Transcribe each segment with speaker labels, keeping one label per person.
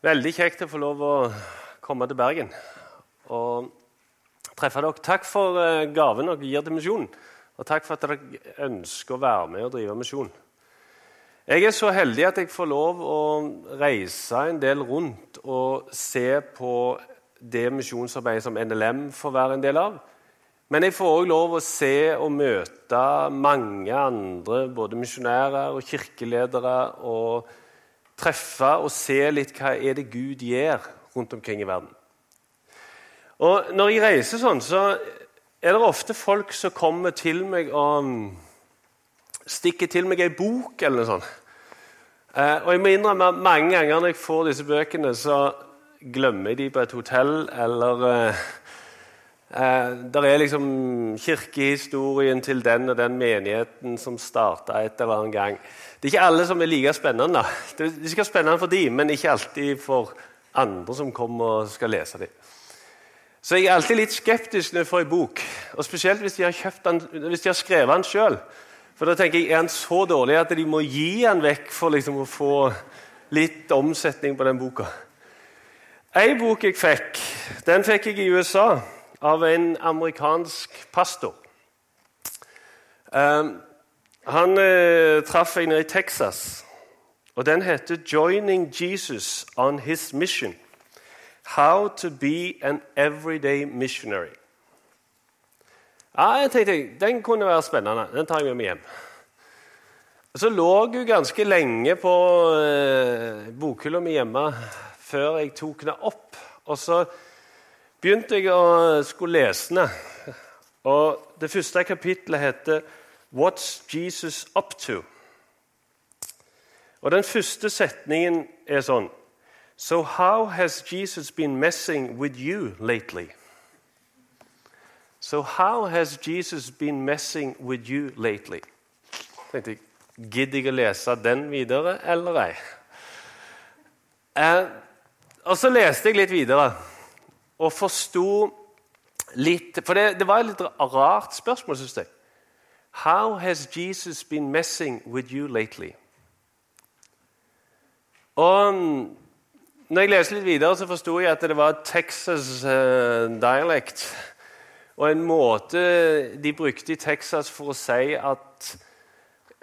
Speaker 1: Veldig kjekt å få lov å komme til Bergen og treffe dere. Takk for eh, gaven dere gir til misjonen, og takk for at dere ønsker å være med og drive misjon. Jeg er så heldig at jeg får lov å reise en del rundt og se på det misjonsarbeidet som NLM får være en del av. Men jeg får òg lov å se og møte mange andre, både misjonærer og kirkeledere. og treffe og se litt hva er det Gud gjør rundt omkring i verden. Og Når jeg reiser sånn, så er det ofte folk som kommer til meg og stikker til meg ei bok eller noe sånt. Eh, og jeg må innrømme at mange ganger når jeg får disse bøkene, så glemmer jeg de på et hotell eller eh, der er liksom kirkehistorien til den og den menigheten som starta et eller annet gang. Det er ikke alle som er like spennende. Det er sikkert spennende for dem, men ikke alltid for andre som kommer og skal lese dem. Så jeg er alltid litt skeptisk når jeg får en bok, og spesielt hvis de har, den, hvis de har skrevet den sjøl. For da tenker jeg, Er den så dårlig at de må gi den vekk for liksom å få litt omsetning på den boka? Ei bok jeg fikk, den fikk jeg i USA av en amerikansk pastor. Um, han uh, traff en i Texas, og den heter 'Joining Jesus on His Mission'. How to be an everyday missionary. Ja, jeg tenkte Den kunne være spennende. Den tar jeg med meg hjem. Så lå hun ganske lenge på uh, bokhylla mi hjemme før jeg tok den opp. Og så begynte jeg å skulle lese den. Og det første kapittelet heter 'What's Jesus up to?' Og Den første setningen er sånn So how has Jesus been messing with you lately? So how has Jesus been messing with you lately? tenkte jeg, Gidder jeg å lese den videre eller ei? Eh, og så leste jeg litt videre og forsto litt For det, det, var et litt rart spørsmål, syns jeg. How has Jesus been messing with you lately? Og når jeg leser litt videre, så forsto jeg at det var Texas uh, dialect. Og en måte de brukte i Texas for å si at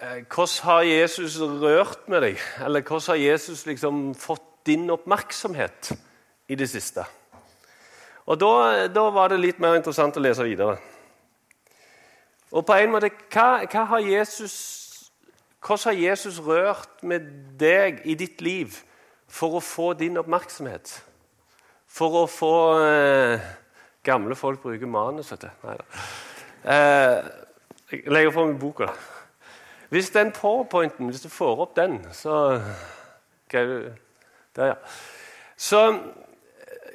Speaker 1: uh, Hvordan har Jesus rørt med deg? Eller hvordan har Jesus liksom fått din oppmerksomhet i det siste? Og da, da, var det litt mer interessant å lese videre. Og på en måte, hva, hva har Jesus, Hvordan har Jesus rørt med deg i ditt liv for å få din oppmerksomhet? For å få eh, Gamle folk bruker manus, vet du. Nei da. Eh, jeg legger fram boka. Hvis den powerpointen, hvis du får opp den, så okay, Der, ja. Så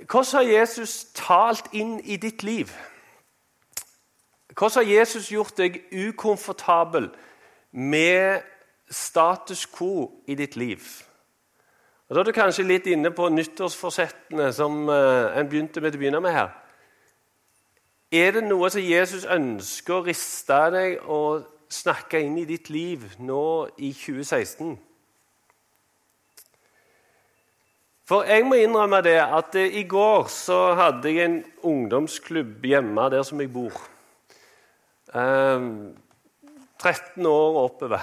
Speaker 1: hvordan har Jesus talt inn i ditt liv? Hvordan har Jesus gjort deg ukomfortabel med status quo i ditt liv? Og Da er du kanskje litt inne på nyttårsforsettene som uh, en begynte med å begynne med her. Er det noe som Jesus ønsker å riste deg og snakke inn i ditt liv nå i 2016? For jeg må innrømme det at eh, i går så hadde jeg en ungdomsklubb hjemme der som jeg bor. Eh, 13 år og oppover.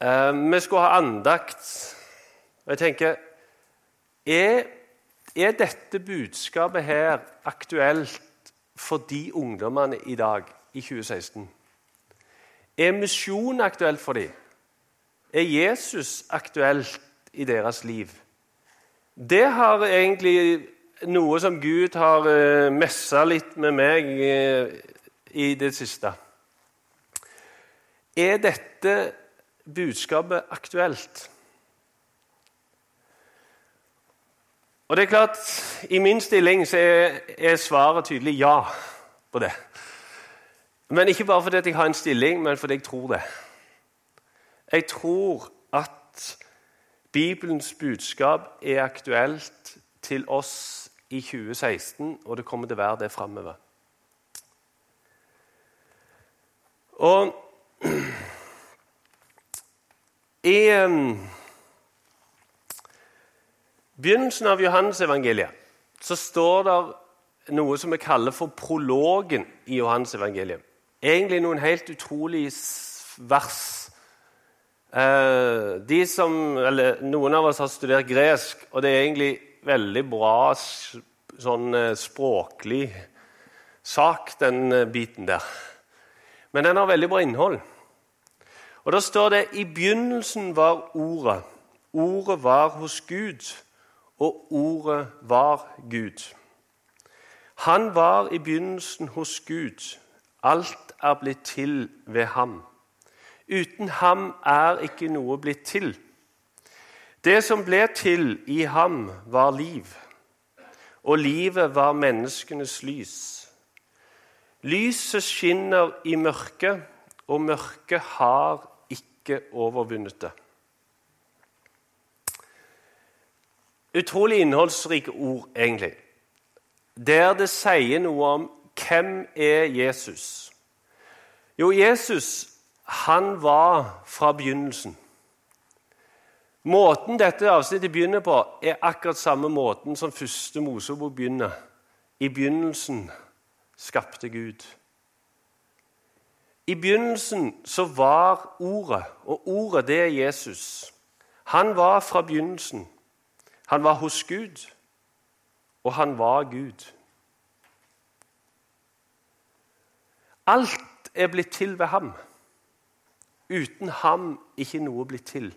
Speaker 1: Eh, vi skulle ha andakt. Og jeg tenker er, er dette budskapet her aktuelt for de ungdommene i dag, i 2016? Er misjon aktuelt for dem? Er Jesus aktuelt i deres liv? Det har egentlig noe som Gud har uh, messa litt med meg uh, i det siste. Er dette budskapet aktuelt? Og det er klart, I min stilling så er, er svaret tydelig ja på det. Men ikke bare fordi jeg har en stilling, men fordi jeg tror det. Jeg tror at Bibelens budskap er aktuelt til oss i 2016, og det kommer til å være det framover. Og i, begynnelsen av Johannes-evangeliet så står det noe som vi kaller for prologen i Johannes-evangeliet. Egentlig noen helt utrolige vers. Eh, som, Noen av oss har studert gresk, og det er egentlig veldig bra sånn eh, språklig sak, den eh, biten der. Men den har veldig bra innhold. Og Da står det i begynnelsen var Ordet. Ordet var hos Gud, og Ordet var Gud. Han var i begynnelsen hos Gud. Alt er blitt til ved ham. Uten ham er ikke noe blitt til. Det som ble til i ham, var liv, og livet var menneskenes lys. Lyset skinner i mørket, og mørket har ikke overvunnet det. Utrolig innholdsrike ord, egentlig, der det sier noe om hvem er Jesus. Jo, Jesus han var fra begynnelsen. Måten dette avsnittet begynner på, er akkurat samme måten som første Mosebok begynner. I begynnelsen skapte Gud. I begynnelsen så var Ordet, og Ordet det er Jesus. Han var fra begynnelsen. Han var hos Gud, og han var Gud. Alt er blitt til ved ham. Uten ham ikke noe blitt til.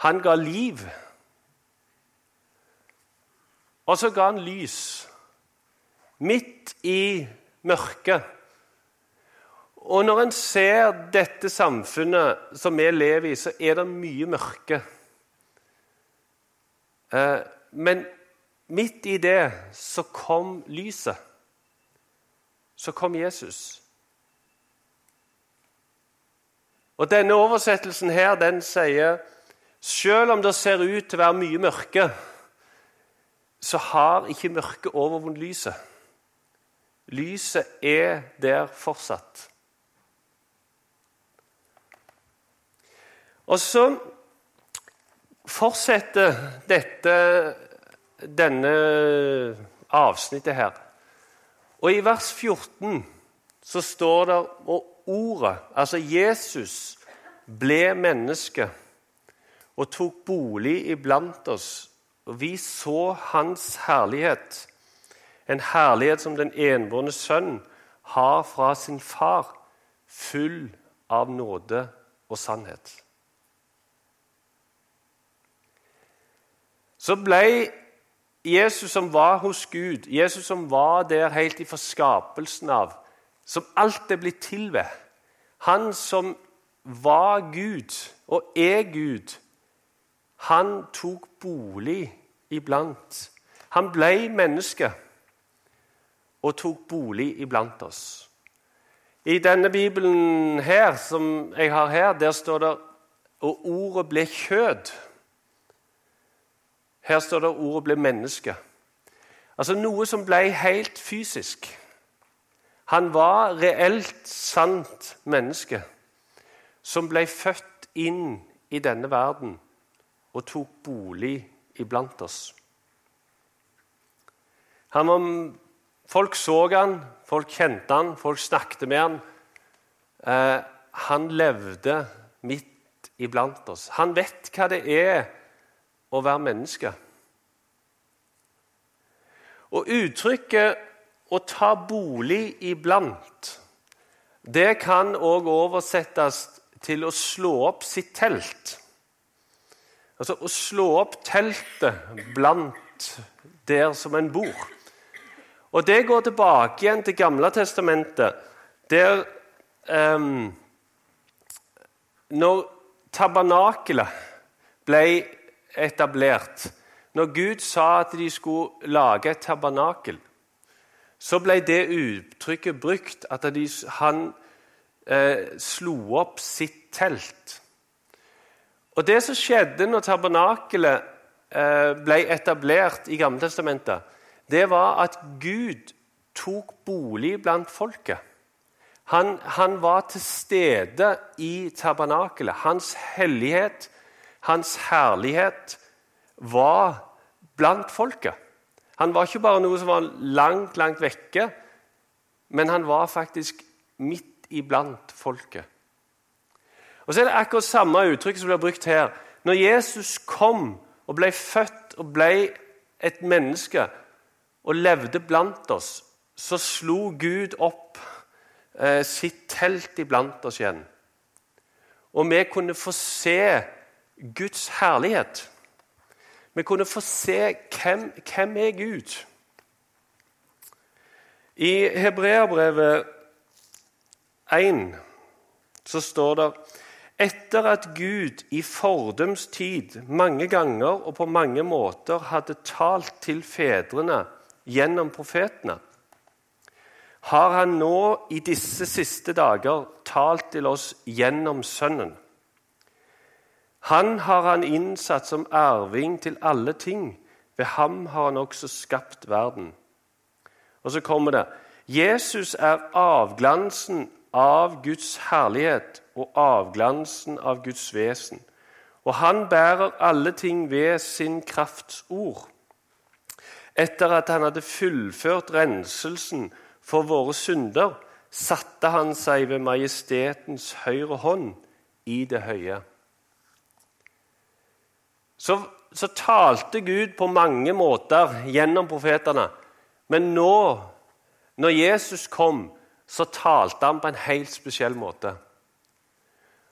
Speaker 1: Han ga liv, og så ga han lys. Midt i mørket. Og når en ser dette samfunnet som vi lever i, så er det mye mørke. Eh, men midt i det så kom lyset. Så kom Jesus. Og Denne oversettelsen her, den sier selv om det ser ut til å være mye mørke, så har ikke mørket overvunnet lyset. Lyset er der fortsatt. Og så fortsetter dette, denne avsnittet her. Og i vers 14 så står det og ordet, altså Jesus, ble menneske og tok bolig iblant oss. Og vi så hans herlighet, en herlighet som den enbårne sønn har fra sin far, full av nåde og sannhet. Så ble Jesus som var hos Gud, Jesus som var der helt ifra skapelsen av, som alt er blitt til ved, han som var Gud og er Gud, han tok bolig iblant. Han ble menneske og tok bolig iblant oss. I denne bibelen her, som jeg har her, der står det og ordet ble kjød. Her står det ordet ble menneske. Altså noe som ble helt fysisk. Han var reelt sant menneske som ble født inn i denne verden og tok bolig iblant oss. Var, folk så han, folk kjente han, folk snakket med han. Eh, han levde midt iblant oss. Han vet hva det er å være menneske. Og uttrykket 'å ta bolig iblant' det kan òg oversettes til å slå opp sitt telt. Altså å slå opp teltet blant der som en bor. Og det går tilbake igjen til Gamle testamentet, der um, Når tabernakelet ble etablert, når Gud sa at de skulle lage et tabernakel, så ble det uttrykket brukt at de, han eh, slo opp sitt telt. Og Det som skjedde når tabernakelet eh, ble etablert i Gammeltestamentet, det var at Gud tok bolig blant folket. Han, han var til stede i tabernakelet. Hans hellighet, Hans herlighet var blant folket. Han var ikke bare noe som var langt, langt vekke, men han var faktisk midt iblant folket. Og så er det akkurat samme uttrykk som blir brukt her. Når Jesus kom og ble født og ble et menneske og levde blant oss, så slo Gud opp eh, sitt telt iblant oss igjen. Og vi kunne få se Guds herlighet. Vi kunne få se hvem, hvem er Gud I Hebreabrevet 1 så står det etter at Gud i fordums tid mange ganger og på mange måter hadde talt til fedrene gjennom profetene, har han nå i disse siste dager talt til oss gjennom Sønnen. Han har han innsatt som arving til alle ting. Ved ham har han også skapt verden. Og så kommer det Jesus er avglansen av Guds herlighet og avglansen av Guds vesen. Og han bærer alle ting ved sin krafts ord. Etter at han hadde fullført renselsen for våre synder, satte han seg ved majestetens høyre hånd i det høye så, så talte Gud på mange måter gjennom profetene. Men nå, når Jesus kom, så talte han på en helt spesiell måte.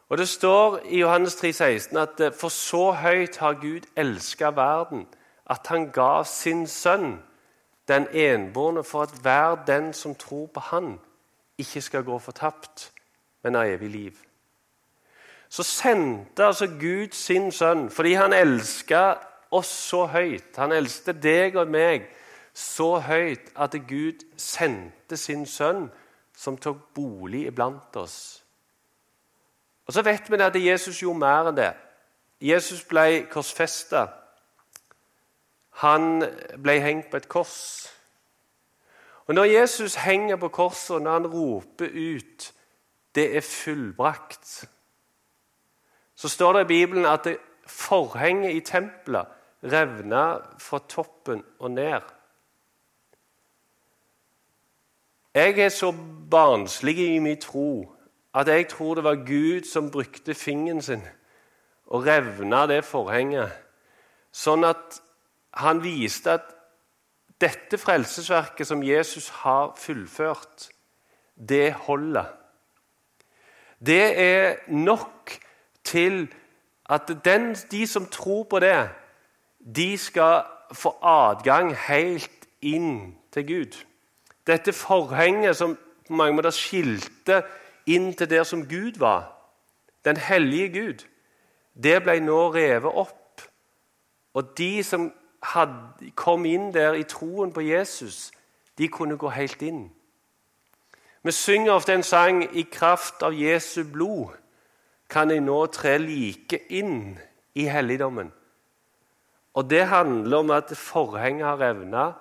Speaker 1: Og Det står i Johannes 3, 16 at eh, for så høyt har Gud elska verden, at han ga sin sønn, den enbårne, for at hver den som tror på Han, ikke skal gå fortapt, men ha evig liv så sendte altså Gud sin sønn fordi han elska oss så høyt. Han elsket deg og meg så høyt at Gud sendte sin sønn, som tok bolig iblant oss. Og Så vet vi at Jesus gjorde mer enn det. Jesus ble korsfesta. Han ble hengt på et kors. Og Når Jesus henger på korset, og når han roper ut 'Det er fullbrakt', så står det i Bibelen at forhenget i tempelet revna fra toppen og ned. Jeg er så barnslig i min tro at jeg tror det var Gud som brukte fingeren sin og revna det forhenget, sånn at han viste at dette frelsesverket som Jesus har fullført, det holder. Det er nok til at den, de som tror på det, de skal få adgang helt inn til Gud. Dette forhenget som på mange måter skilte inn til der som Gud var, den hellige Gud, det ble nå revet opp. Og de som hadde, kom inn der i troen på Jesus, de kunne gå helt inn. Vi synger ofte en sang 'I kraft av Jesu blod' kan jeg nå tre like inn i helligdommen. Og det handler om at forhenget har revna.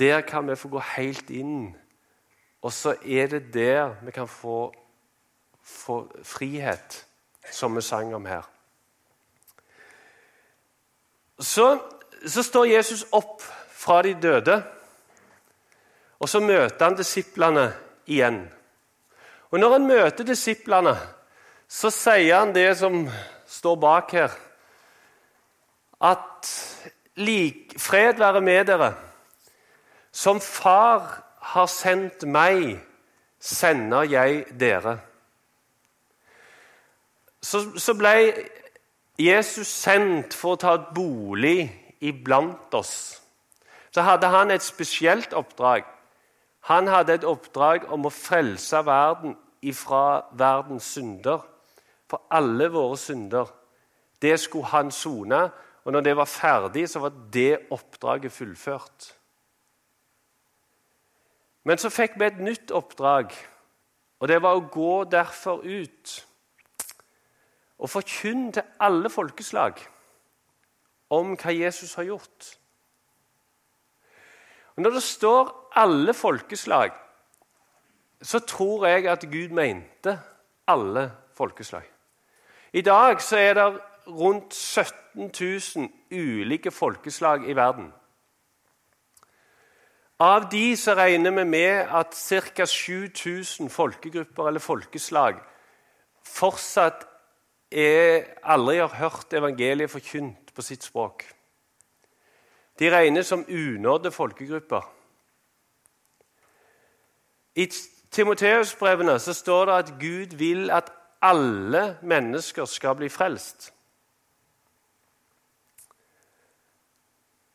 Speaker 1: Der kan vi få gå helt inn. Og så er det der vi kan få, få frihet, som vi sang om her. Så, så står Jesus opp fra de døde, og så møter han disiplene igjen. Og når han møter disiplene så sier han det som står bak her. At lik, fred være med dere. Som Far har sendt meg, sender jeg dere. Så, så ble Jesus sendt for å ta et bolig iblant oss. Så hadde han et spesielt oppdrag. Han hadde et oppdrag om å frelse verden ifra verdens synder for alle våre synder. Det skulle han sone, og når det var ferdig, så var det oppdraget fullført. Men så fikk vi et nytt oppdrag, og det var å gå derfor ut og forkynne til alle folkeslag om hva Jesus har gjort. Og Når det står 'alle folkeslag', så tror jeg at Gud mente alle folkeslag. I dag er det rundt 17 000 ulike folkeslag i verden. Av de så regner vi med at ca. 7000 folkegrupper eller folkeslag fortsatt er, aldri har hørt evangeliet forkynt på sitt språk. De regnes som unådde folkegrupper. I Timoteus-brevene står det at Gud vil at alle mennesker skal bli frelst.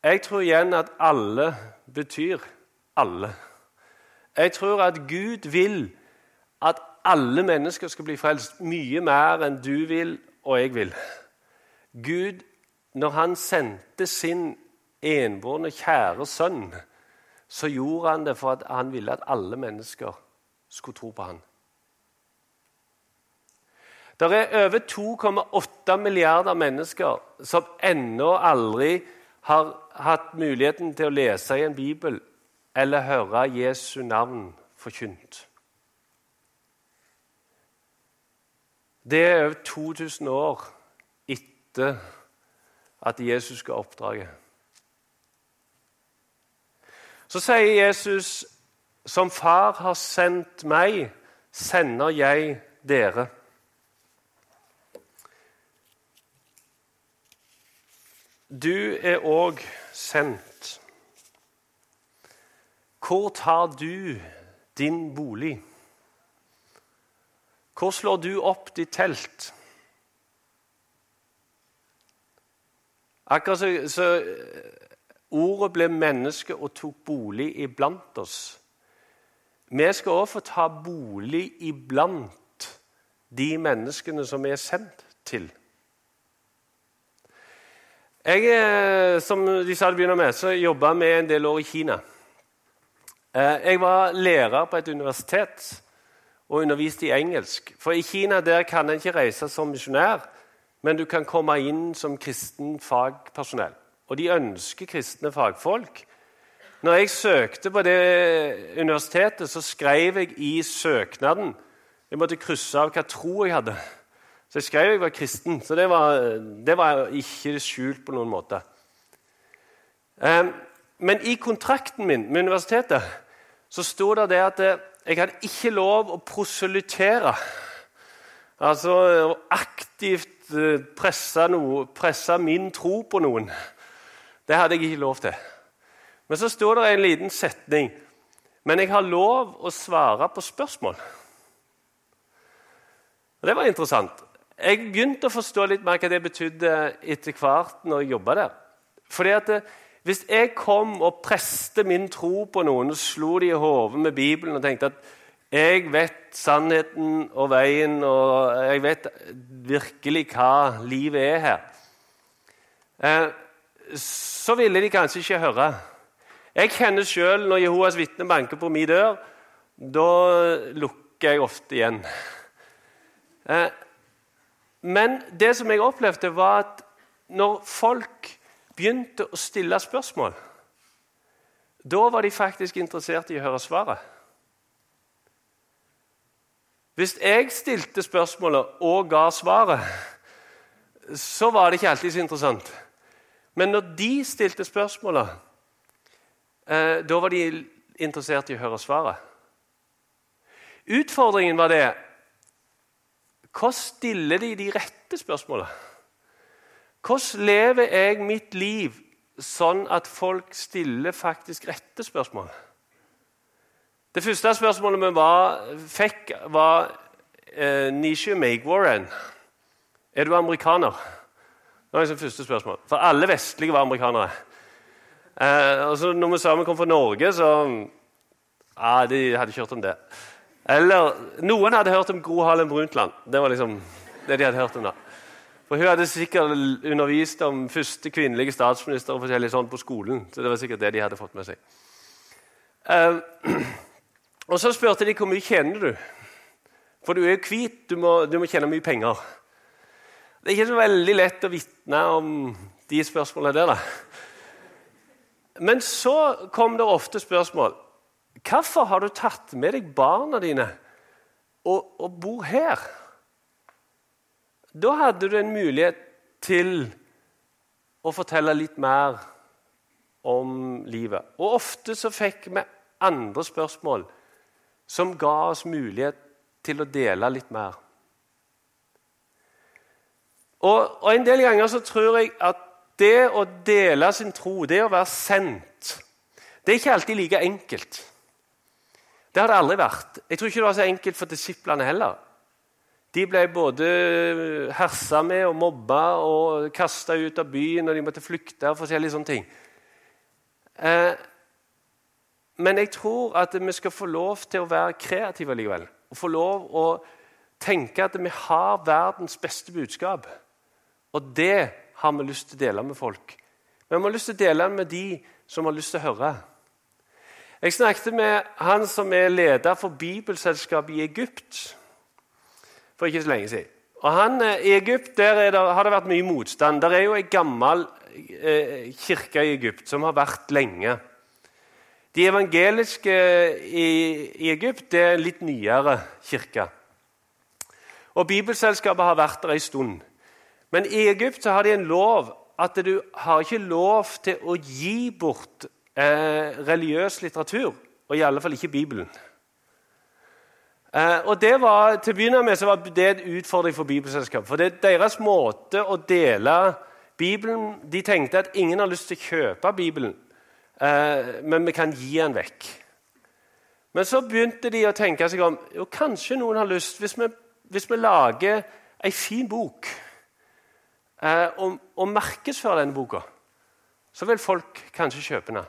Speaker 1: Jeg tror igjen at alle betyr alle. Jeg tror at Gud vil at alle mennesker skal bli frelst mye mer enn du vil og jeg vil. Gud, når han sendte sin enbårne, kjære sønn, så gjorde han det for at han ville at alle mennesker skulle tro på han. Det er over 2,8 milliarder mennesker som ennå aldri har hatt muligheten til å lese i en bibel eller høre Jesu navn forkynt. Det er over 2000 år etter at Jesus ga oppdraget. Så sier Jesus, 'Som Far har sendt meg, sender jeg dere'. Du er òg sendt. Hvor tar du din bolig? Hvor slår du opp ditt telt? Akkurat så, så Ordet ble menneske og tok bolig iblant oss. Vi skal òg få ta bolig iblant de menneskene som vi er sendt til. Jeg, eh, som de sa det begynner med, så jobba vi en del år i Kina. Eh, jeg var lærer på et universitet og underviste i engelsk. For i Kina der kan en ikke reise som misjonær, men du kan komme inn som kristen fagpersonell. Og de ønsker kristne fagfolk. Når jeg søkte på det universitetet, så skrev jeg i søknaden Jeg måtte krysse av hva tro jeg hadde. Så jeg skrev jeg var kristen. Så det var, det var ikke skjult på noen måte. Eh, men i kontrakten min med universitetet så sto det det at eh, jeg hadde ikke lov å proselytere. Altså aktivt eh, presse, noe, presse min tro på noen. Det hadde jeg ikke lov til. Men så sto det en liten setning. Men jeg har lov å svare på spørsmål. Og Det var interessant. Jeg begynte å forstå litt mer hva det betydde etter hvert når jeg jobba der. Fordi at eh, Hvis jeg kom og preste min tro på noen og slo de i hodet med Bibelen og tenkte at jeg vet sannheten og veien, og jeg vet virkelig hva livet er her eh, så ville de kanskje ikke høre. Jeg kjenner sjøl når Jehovas vitne banker på min dør. Da lukker jeg ofte igjen. Eh, men det som jeg opplevde, var at når folk begynte å stille spørsmål, da var de faktisk interessert i å høre svaret. Hvis jeg stilte spørsmålet og ga svaret, så var det ikke alltid så interessant. Men når de stilte spørsmålet, eh, da var de interessert i å høre svaret. Utfordringen var det Hvordan stiller de de rette spørsmålene? Hvordan lever jeg mitt liv sånn at folk stiller faktisk rette spørsmål? Det første spørsmålet vi var, fikk, var eh, Nishu Magwarren. Er du amerikaner? Det var liksom første spørsmål. For alle vestlige var amerikanere. Eh, og så når vi sa vi kom fra Norge, så ja, De hadde ikke hørt om det. Eller noen hadde hørt om Gro Harlem Brundtland. Det var liksom det de hadde hørt om da. For Hun hadde sikkert undervist om første kvinnelige statsminister og forskjellig sånn på skolen. så det var sikkert det de hadde fått med seg. Uh, og Så spurte de hvor mye tjener du For du er jo hvit, du må, du må tjene mye penger. Det er ikke så veldig lett å vitne om de spørsmålene der. Da. Men så kom det ofte spørsmål. Hvorfor har du tatt med deg barna dine og, og bor her? Da hadde du en mulighet til å fortelle litt mer om livet. Og ofte så fikk vi andre spørsmål som ga oss mulighet til å dele litt mer. Og, og En del ganger så tror jeg at det å dele sin tro, det å være sendt, det er ikke alltid like enkelt. Det har det aldri vært. Jeg tror ikke det var så enkelt for disiplene heller. De ble både hersa med og mobba og kasta ut av byen, og de måtte flykte. og forskjellige sånne ting. Eh, men jeg tror at vi skal få lov til å være kreative likevel. Og få lov å tenke at vi har verdens beste budskap. Og det har vi lyst til å dele med folk. Vi har lyst til å dele med de som har lyst til å høre. Jeg snakket med han som er leder for bibelselskapet i Egypt for ikke så lenge siden. Og han, eh, I Egypt der det, har det vært mye motstand. Det er jo ei gammel eh, kirke i Egypt som har vært lenge. De evangeliske i, i Egypt det er en litt nyere kirke. Og Bibelselskapet har vært der ei stund. Men i Egypt så har de en lov at du har ikke lov til å gi bort eh, religiøs litteratur. Og i alle fall ikke Bibelen. Eh, og det var, Til å begynne med så var det en utfordring for Bibelselskapet. For det er deres måte å dele Bibelen De tenkte at ingen har lyst til å kjøpe Bibelen, eh, men vi kan gi den vekk. Men så begynte de å tenke seg om jo, kanskje noen har lyst Hvis vi, hvis vi lager ei fin bok eh, og, og markedsfører denne boka, så vil folk kanskje kjøpe den.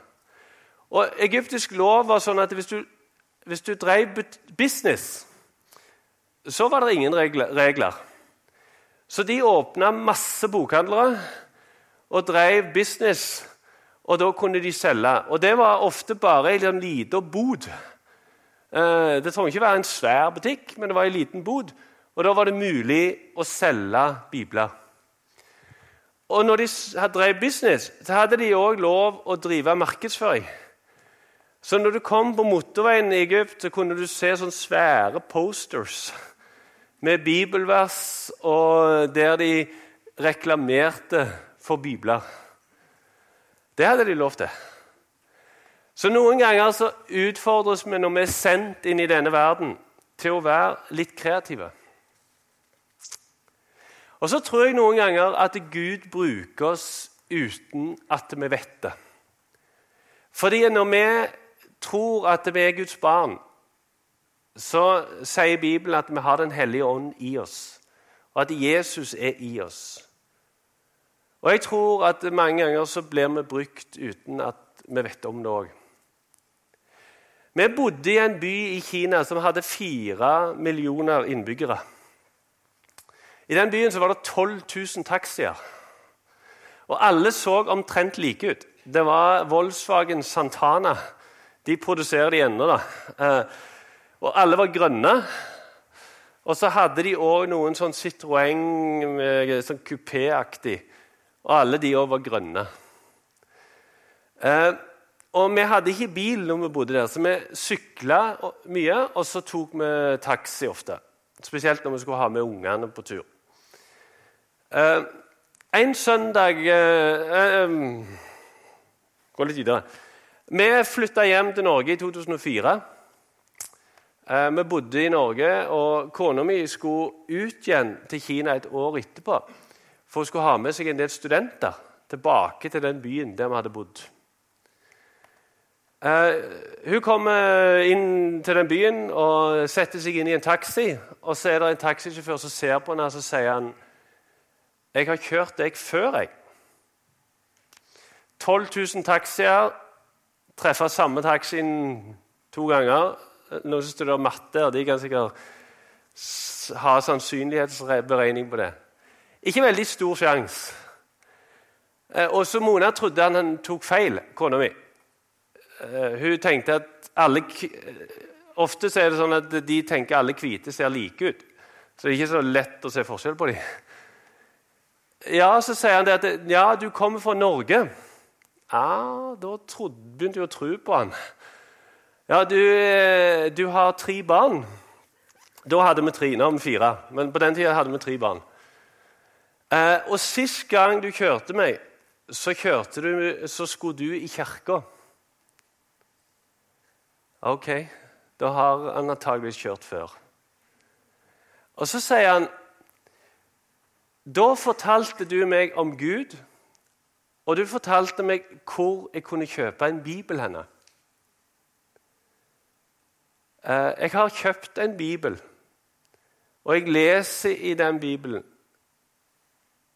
Speaker 1: Og Egyptisk lov var sånn at hvis du, hvis du drev business, så var det ingen regler. Så de åpna masse bokhandlere og drev business, og da kunne de selge. Og det var ofte bare ei liten lita bod. Eh, det trengte ikke være en svær butikk, men det var en liten bod. Og da var det mulig å selge bibler. Og når de drev business, så hadde de òg lov å drive markedsføring. Så når du kom på motorveien i Egypt, så kunne du se sånne svære posters med bibelvers, og der de reklamerte for bibler. Det hadde de lov til. Så noen ganger så utfordres vi når vi er sendt inn i denne verden, til å være litt kreative. Og så tror jeg noen ganger at Gud bruker oss uten at vi vet det. Fordi når vi tror at vi er Guds barn, så sier Bibelen at vi har Den hellige ånd i oss, og at Jesus er i oss. Og Jeg tror at mange ganger så blir vi brukt uten at vi vet om det òg. Vi bodde i en by i Kina som hadde fire millioner innbyggere. I den byen så var det 12 000 taxier. Og alle så omtrent like ut. Det var Volkswagen Santana. De produserer de ennå, da. Eh, og alle var grønne. Og så hadde de òg noen sånn Citroën sånn kupéaktig. Og alle de òg var grønne. Eh, og vi hadde ikke bil når vi bodde der, så vi sykla mye. Og så tok vi taxi ofte. Spesielt når vi skulle ha med ungene på tur. Eh, en søndag eh, eh Gå litt videre. Vi flytta hjem til Norge i 2004. Eh, vi bodde i Norge, og kona mi skulle ut igjen til Kina et år etterpå. For hun skulle ha med seg en del studenter tilbake til den byen der vi hadde bodd. Uh, hun kommer inn til den byen og setter seg inn i en taxi. og Så er det en taxisjåfør som ser på henne og så sier han, 'Jeg har kjørt deg før, jeg.' 12 000 taxier treffer samme taxien to ganger noen som studerer matte, og de kan sikkert ha sannsynlighetsberegning på det. Ikke veldig stor sjanse. Også Mona trodde han, tok feil, kona mi. Eh, hun tenkte at alle Ofte er det sånn at de tenker alle hvite ser like ut. Så det er ikke så lett å se forskjell på dem. Ja, så sier han det at ja, du kommer fra Norge. Ja, Da trodde, begynte jeg å tro på han. Ja, du, eh, du, har tre barn. Da hadde vi tre. Nå har vi fire. Men på den tida hadde vi tre barn. Eh, og sist gang du kjørte meg, så, kjørte du, så skulle du i kirka. Ok, da har han antageligvis kjørt før. Og så sier han Da fortalte du meg om Gud, og du fortalte meg hvor jeg kunne kjøpe en bibel henne. Eh, jeg har kjøpt en bibel, og jeg leser i den bibelen.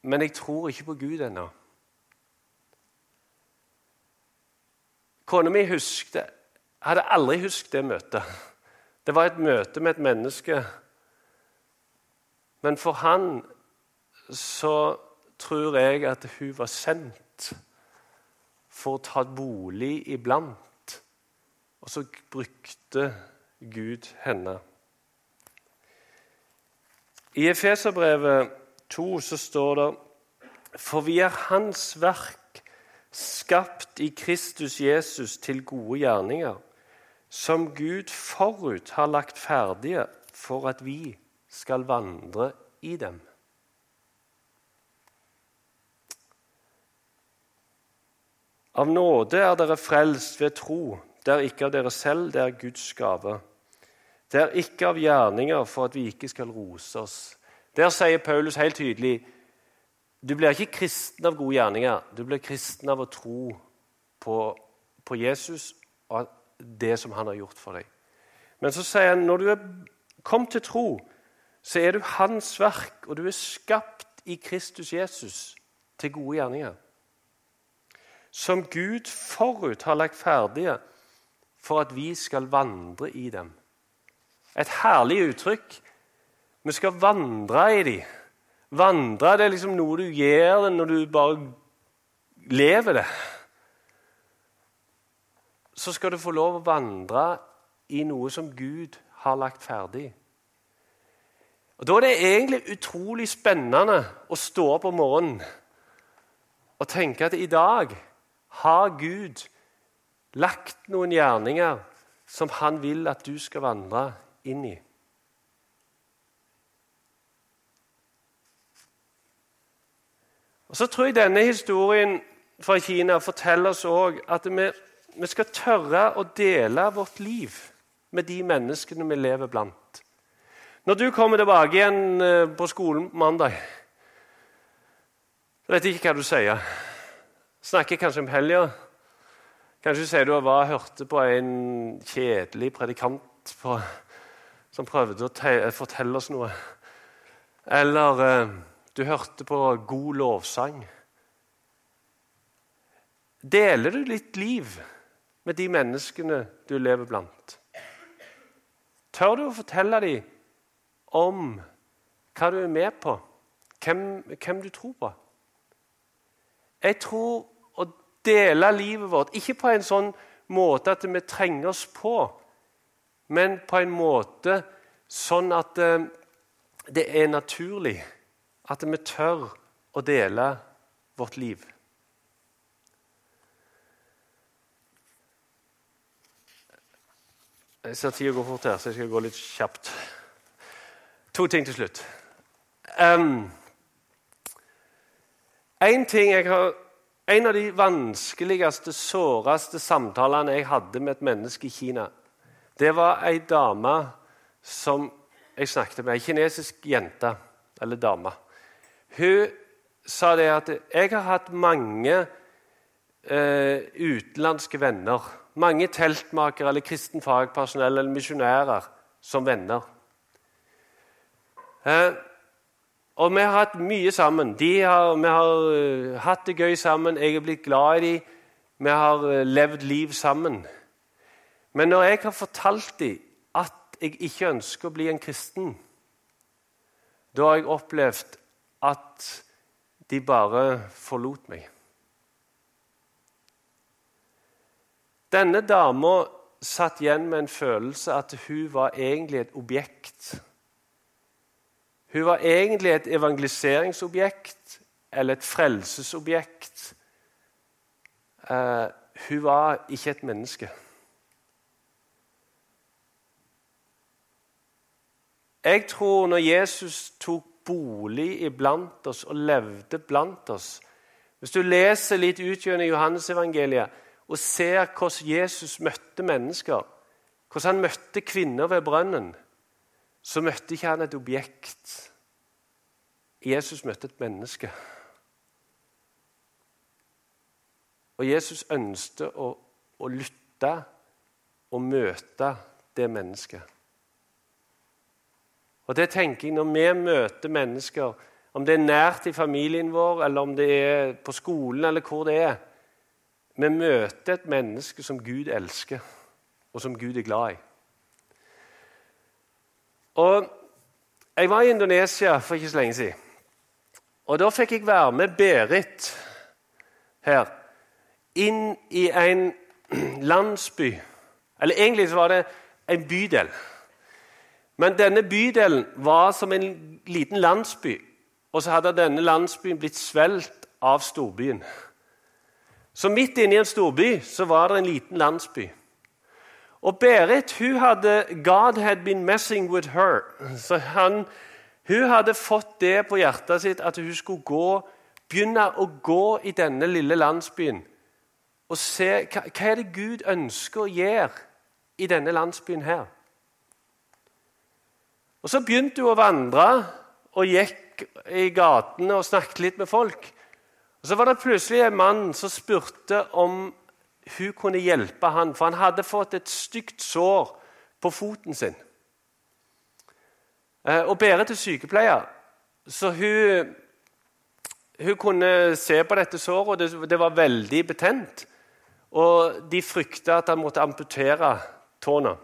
Speaker 1: Men jeg tror ikke på Gud ennå. Kona mi hadde aldri husket det møtet. Det var et møte med et menneske. Men for han så tror jeg at hun var sendt for å ta bolig iblant. Og så brukte Gud henne. I Efeserbrevet 2 så står det For vi er Hans verk, skapt i Kristus Jesus til gode gjerninger, som Gud forut har lagt ferdige for at vi skal vandre i dem. Av nåde er dere frelst ved tro. Det er ikke av dere selv, det er Guds gave. Det er ikke av gjerninger for at vi ikke skal rose oss. Der sier Paulus helt tydelig du blir ikke kristen av gode gjerninger. Du blir kristen av å tro på, på Jesus og det som han har gjort for deg. Men så sier han når du er kommet til tro, så er du hans verk, og du er skapt i Kristus Jesus til gode gjerninger. Som Gud forut har lagt ferdige for at vi skal vandre i dem. Et herlig uttrykk vi skal vandre i dem. Vandre det er liksom noe du gjør når du bare lever det. Så skal du få lov å vandre i noe som Gud har lagt ferdig. Og Da er det egentlig utrolig spennende å stå opp om morgenen og tenke at i dag har Gud lagt noen gjerninger som han vil at du skal vandre inn i. Og Så tror jeg denne historien fra Kina forteller oss òg at vi, vi, skal tørre å dele vårt liv med de menneskene vi lever blant. Når du kommer tilbake igjen eh, på skolen mandag Jeg vet ikke hva du sier. Snakker kanskje om helga. Kanskje sier du var hørte på en kjedelig predikant på, som prøvde å fortelle oss noe. Eller eh, du hørte på god lovsang. Deler du litt liv med de menneskene du lever blant? Tør du å fortelle dem om hva du er med på, hvem, hvem du tror på? Jeg tror dele livet vårt ikke på en sånn måte at vi trenger oss på, men på en måte sånn at eh, det er naturlig at vi tør å dele vårt liv. Jeg ser tida går fort her, så jeg skal gå litt kjapt. To ting til slutt. Um, en, ting har, en av de vanskeligste, såreste samtalene jeg hadde med et menneske i Kina, det var ei dame som jeg snakket med. Ei kinesisk jente eller dame. Hun sa det at 'jeg har hatt mange eh, utenlandske venner'. Mange teltmakere eller kristen fagpersonell eller misjonærer som venner. Eh, og vi har hatt mye sammen. Har, vi har uh, hatt det gøy sammen. Jeg er blitt glad i dem. Vi har uh, levd liv sammen. Men når jeg har fortalt dem at jeg ikke ønsker å bli en kristen, da har jeg opplevd at de bare forlot meg. Denne dama satt igjen med en følelse at hun var egentlig et objekt. Hun var egentlig et evangeliseringsobjekt eller et frelsesobjekt. Uh, hun var ikke et menneske. Jeg tror når Jesus tok bolig iblant oss og levde blant oss. Hvis du leser litt ut gjennom Johannesevangeliet og ser hvordan Jesus møtte mennesker, hvordan han møtte kvinner ved brønnen, så møtte ikke han et objekt. Jesus møtte et menneske. Og Jesus ønsket å, å lytte og møte det mennesket. Og det tenker jeg Når vi møter mennesker, om det er nært i familien vår, eller om det er på skolen, eller hvor det er Vi møter et menneske som Gud elsker, og som Gud er glad i. Og Jeg var i Indonesia for ikke så lenge siden. Og Da fikk jeg være med Berit her inn i en landsby. Eller egentlig så var det en bydel. Men denne bydelen var som en liten landsby. Og så hadde denne landsbyen blitt svelget av storbyen. Så midt inne i en storby så var det en liten landsby. Og Berit hun hadde God had been messing with her. Så han, Hun hadde fått det på hjertet sitt at hun skulle gå, begynne å gå i denne lille landsbyen og se hva, hva er det Gud ønsker å gjøre i denne landsbyen her. Og Så begynte hun å vandre og gikk i gatene og snakket litt med folk. Og Så var det plutselig en mann som spurte om hun kunne hjelpe han, for han hadde fått et stygt sår på foten sin. Eh, og Berit er sykepleier, så hun, hun kunne se på dette såret, og det, det var veldig betent. Og de frykta at han måtte amputere tårna.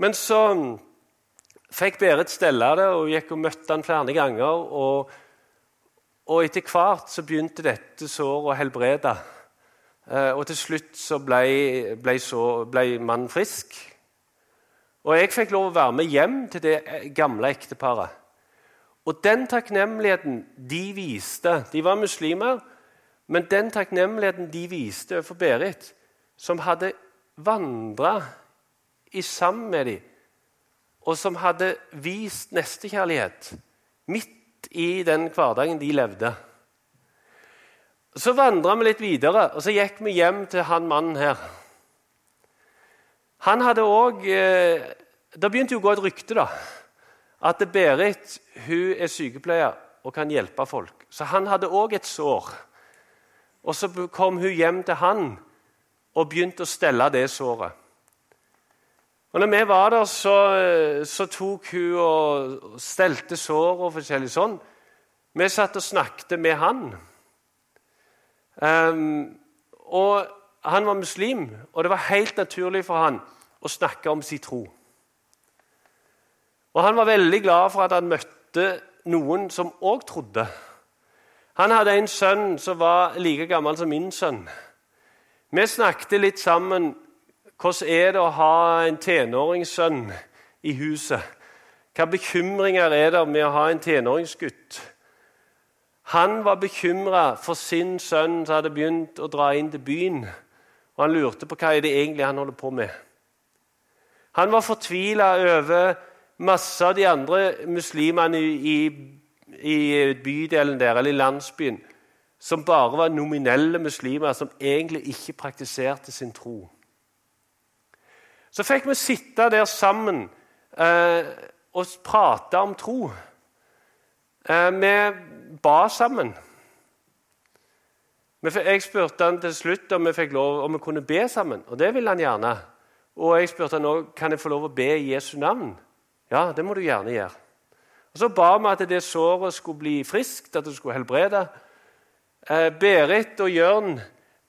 Speaker 1: Men så fikk Berit stelle det og gikk og møtte han flere ganger. Og, og etter hvert så begynte dette såret å helbrede. Eh, og til slutt så ble, ble, så, ble mannen frisk. Og jeg fikk lov å være med hjem til det gamle ekteparet. Og den takknemligheten de viste De var muslimer. Men den takknemligheten de viste overfor Berit, som hadde vandra sammen med dem, og som hadde vist nestekjærlighet midt i den hverdagen de levde Så vandra vi litt videre, og så gikk vi hjem til han mannen her. Han hadde òg eh, Det begynte jo å gå et rykte, da. At Berit hun er sykepleier og kan hjelpe folk. Så han hadde òg et sår og så kom hun hjem til han og begynte å stelle det såret. Og når vi var der, så, så tok hun og stelte sår og forskjellig sånn. Vi satt og snakket med han. Um, og han var muslim, og det var helt naturlig for han å snakke om sin tro. Og han var veldig glad for at han møtte noen som òg trodde. Han hadde en sønn som var like gammel som min sønn. Vi snakket litt sammen. Hvordan er det å ha en tenåringssønn i huset? Hvilke bekymringer er det med å ha en tenåringsgutt? Han var bekymra for sin sønn som hadde begynt å dra inn til byen. Og han lurte på hva er det egentlig han holder på med. Han var fortvila over masse av de andre muslimene i i bydelen der, eller i landsbyen som bare var nominelle muslimer, som egentlig ikke praktiserte sin tro. Så fikk vi sitte der sammen eh, og prate om tro. Eh, vi ba sammen. Jeg spurte han til slutt om vi fikk lov om vi kunne be sammen, og det ville han gjerne. Og jeg spurte han også, kan jeg få lov å be i Jesu navn. Ja, det må du gjerne gjøre. Og Så ba vi at det såret skulle bli friskt, at det skulle helbrede. Eh, Berit og Jørn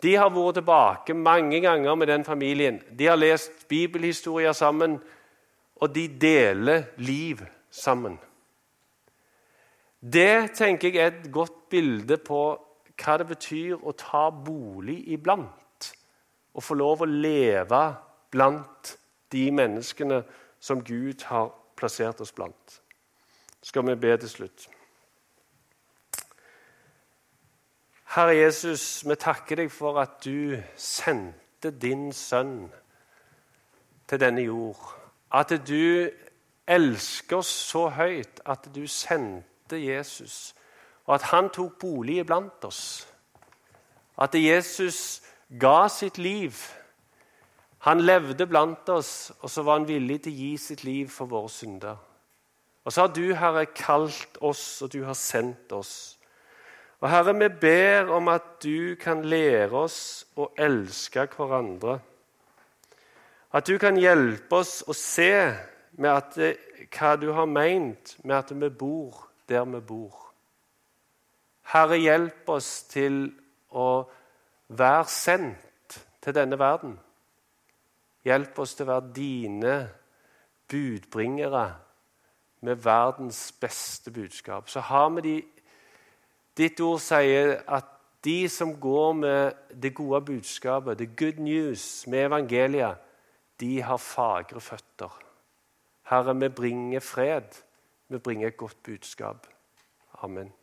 Speaker 1: de har vært tilbake mange ganger med den familien. De har lest bibelhistorier sammen, og de deler liv sammen. Det tenker jeg er et godt bilde på hva det betyr å ta bolig iblant. Å få lov å leve blant de menneskene som Gud har plassert oss blant skal vi be til slutt. Herre Jesus, vi takker deg for at du sendte din sønn til denne jord. At du elsker oss så høyt at du sendte Jesus, og at han tok bolig iblant oss. At Jesus ga sitt liv. Han levde blant oss, og så var han villig til å gi sitt liv for våre synder. Og så har du, Herre, kalt oss, og du har sendt oss. Og Herre, vi ber om at du kan lære oss å elske hverandre. At du kan hjelpe oss å se det, hva du har meint med at vi bor der vi bor. Herre, hjelp oss til å være sendt til denne verden. Hjelp oss til å være dine budbringere med verdens beste budskap. Så har vi de Ditt ord sier at de som går med det gode budskapet, the good news, med evangeliet, de har fagre føtter. Herre, vi bringer fred. Vi bringer et godt budskap. Amen.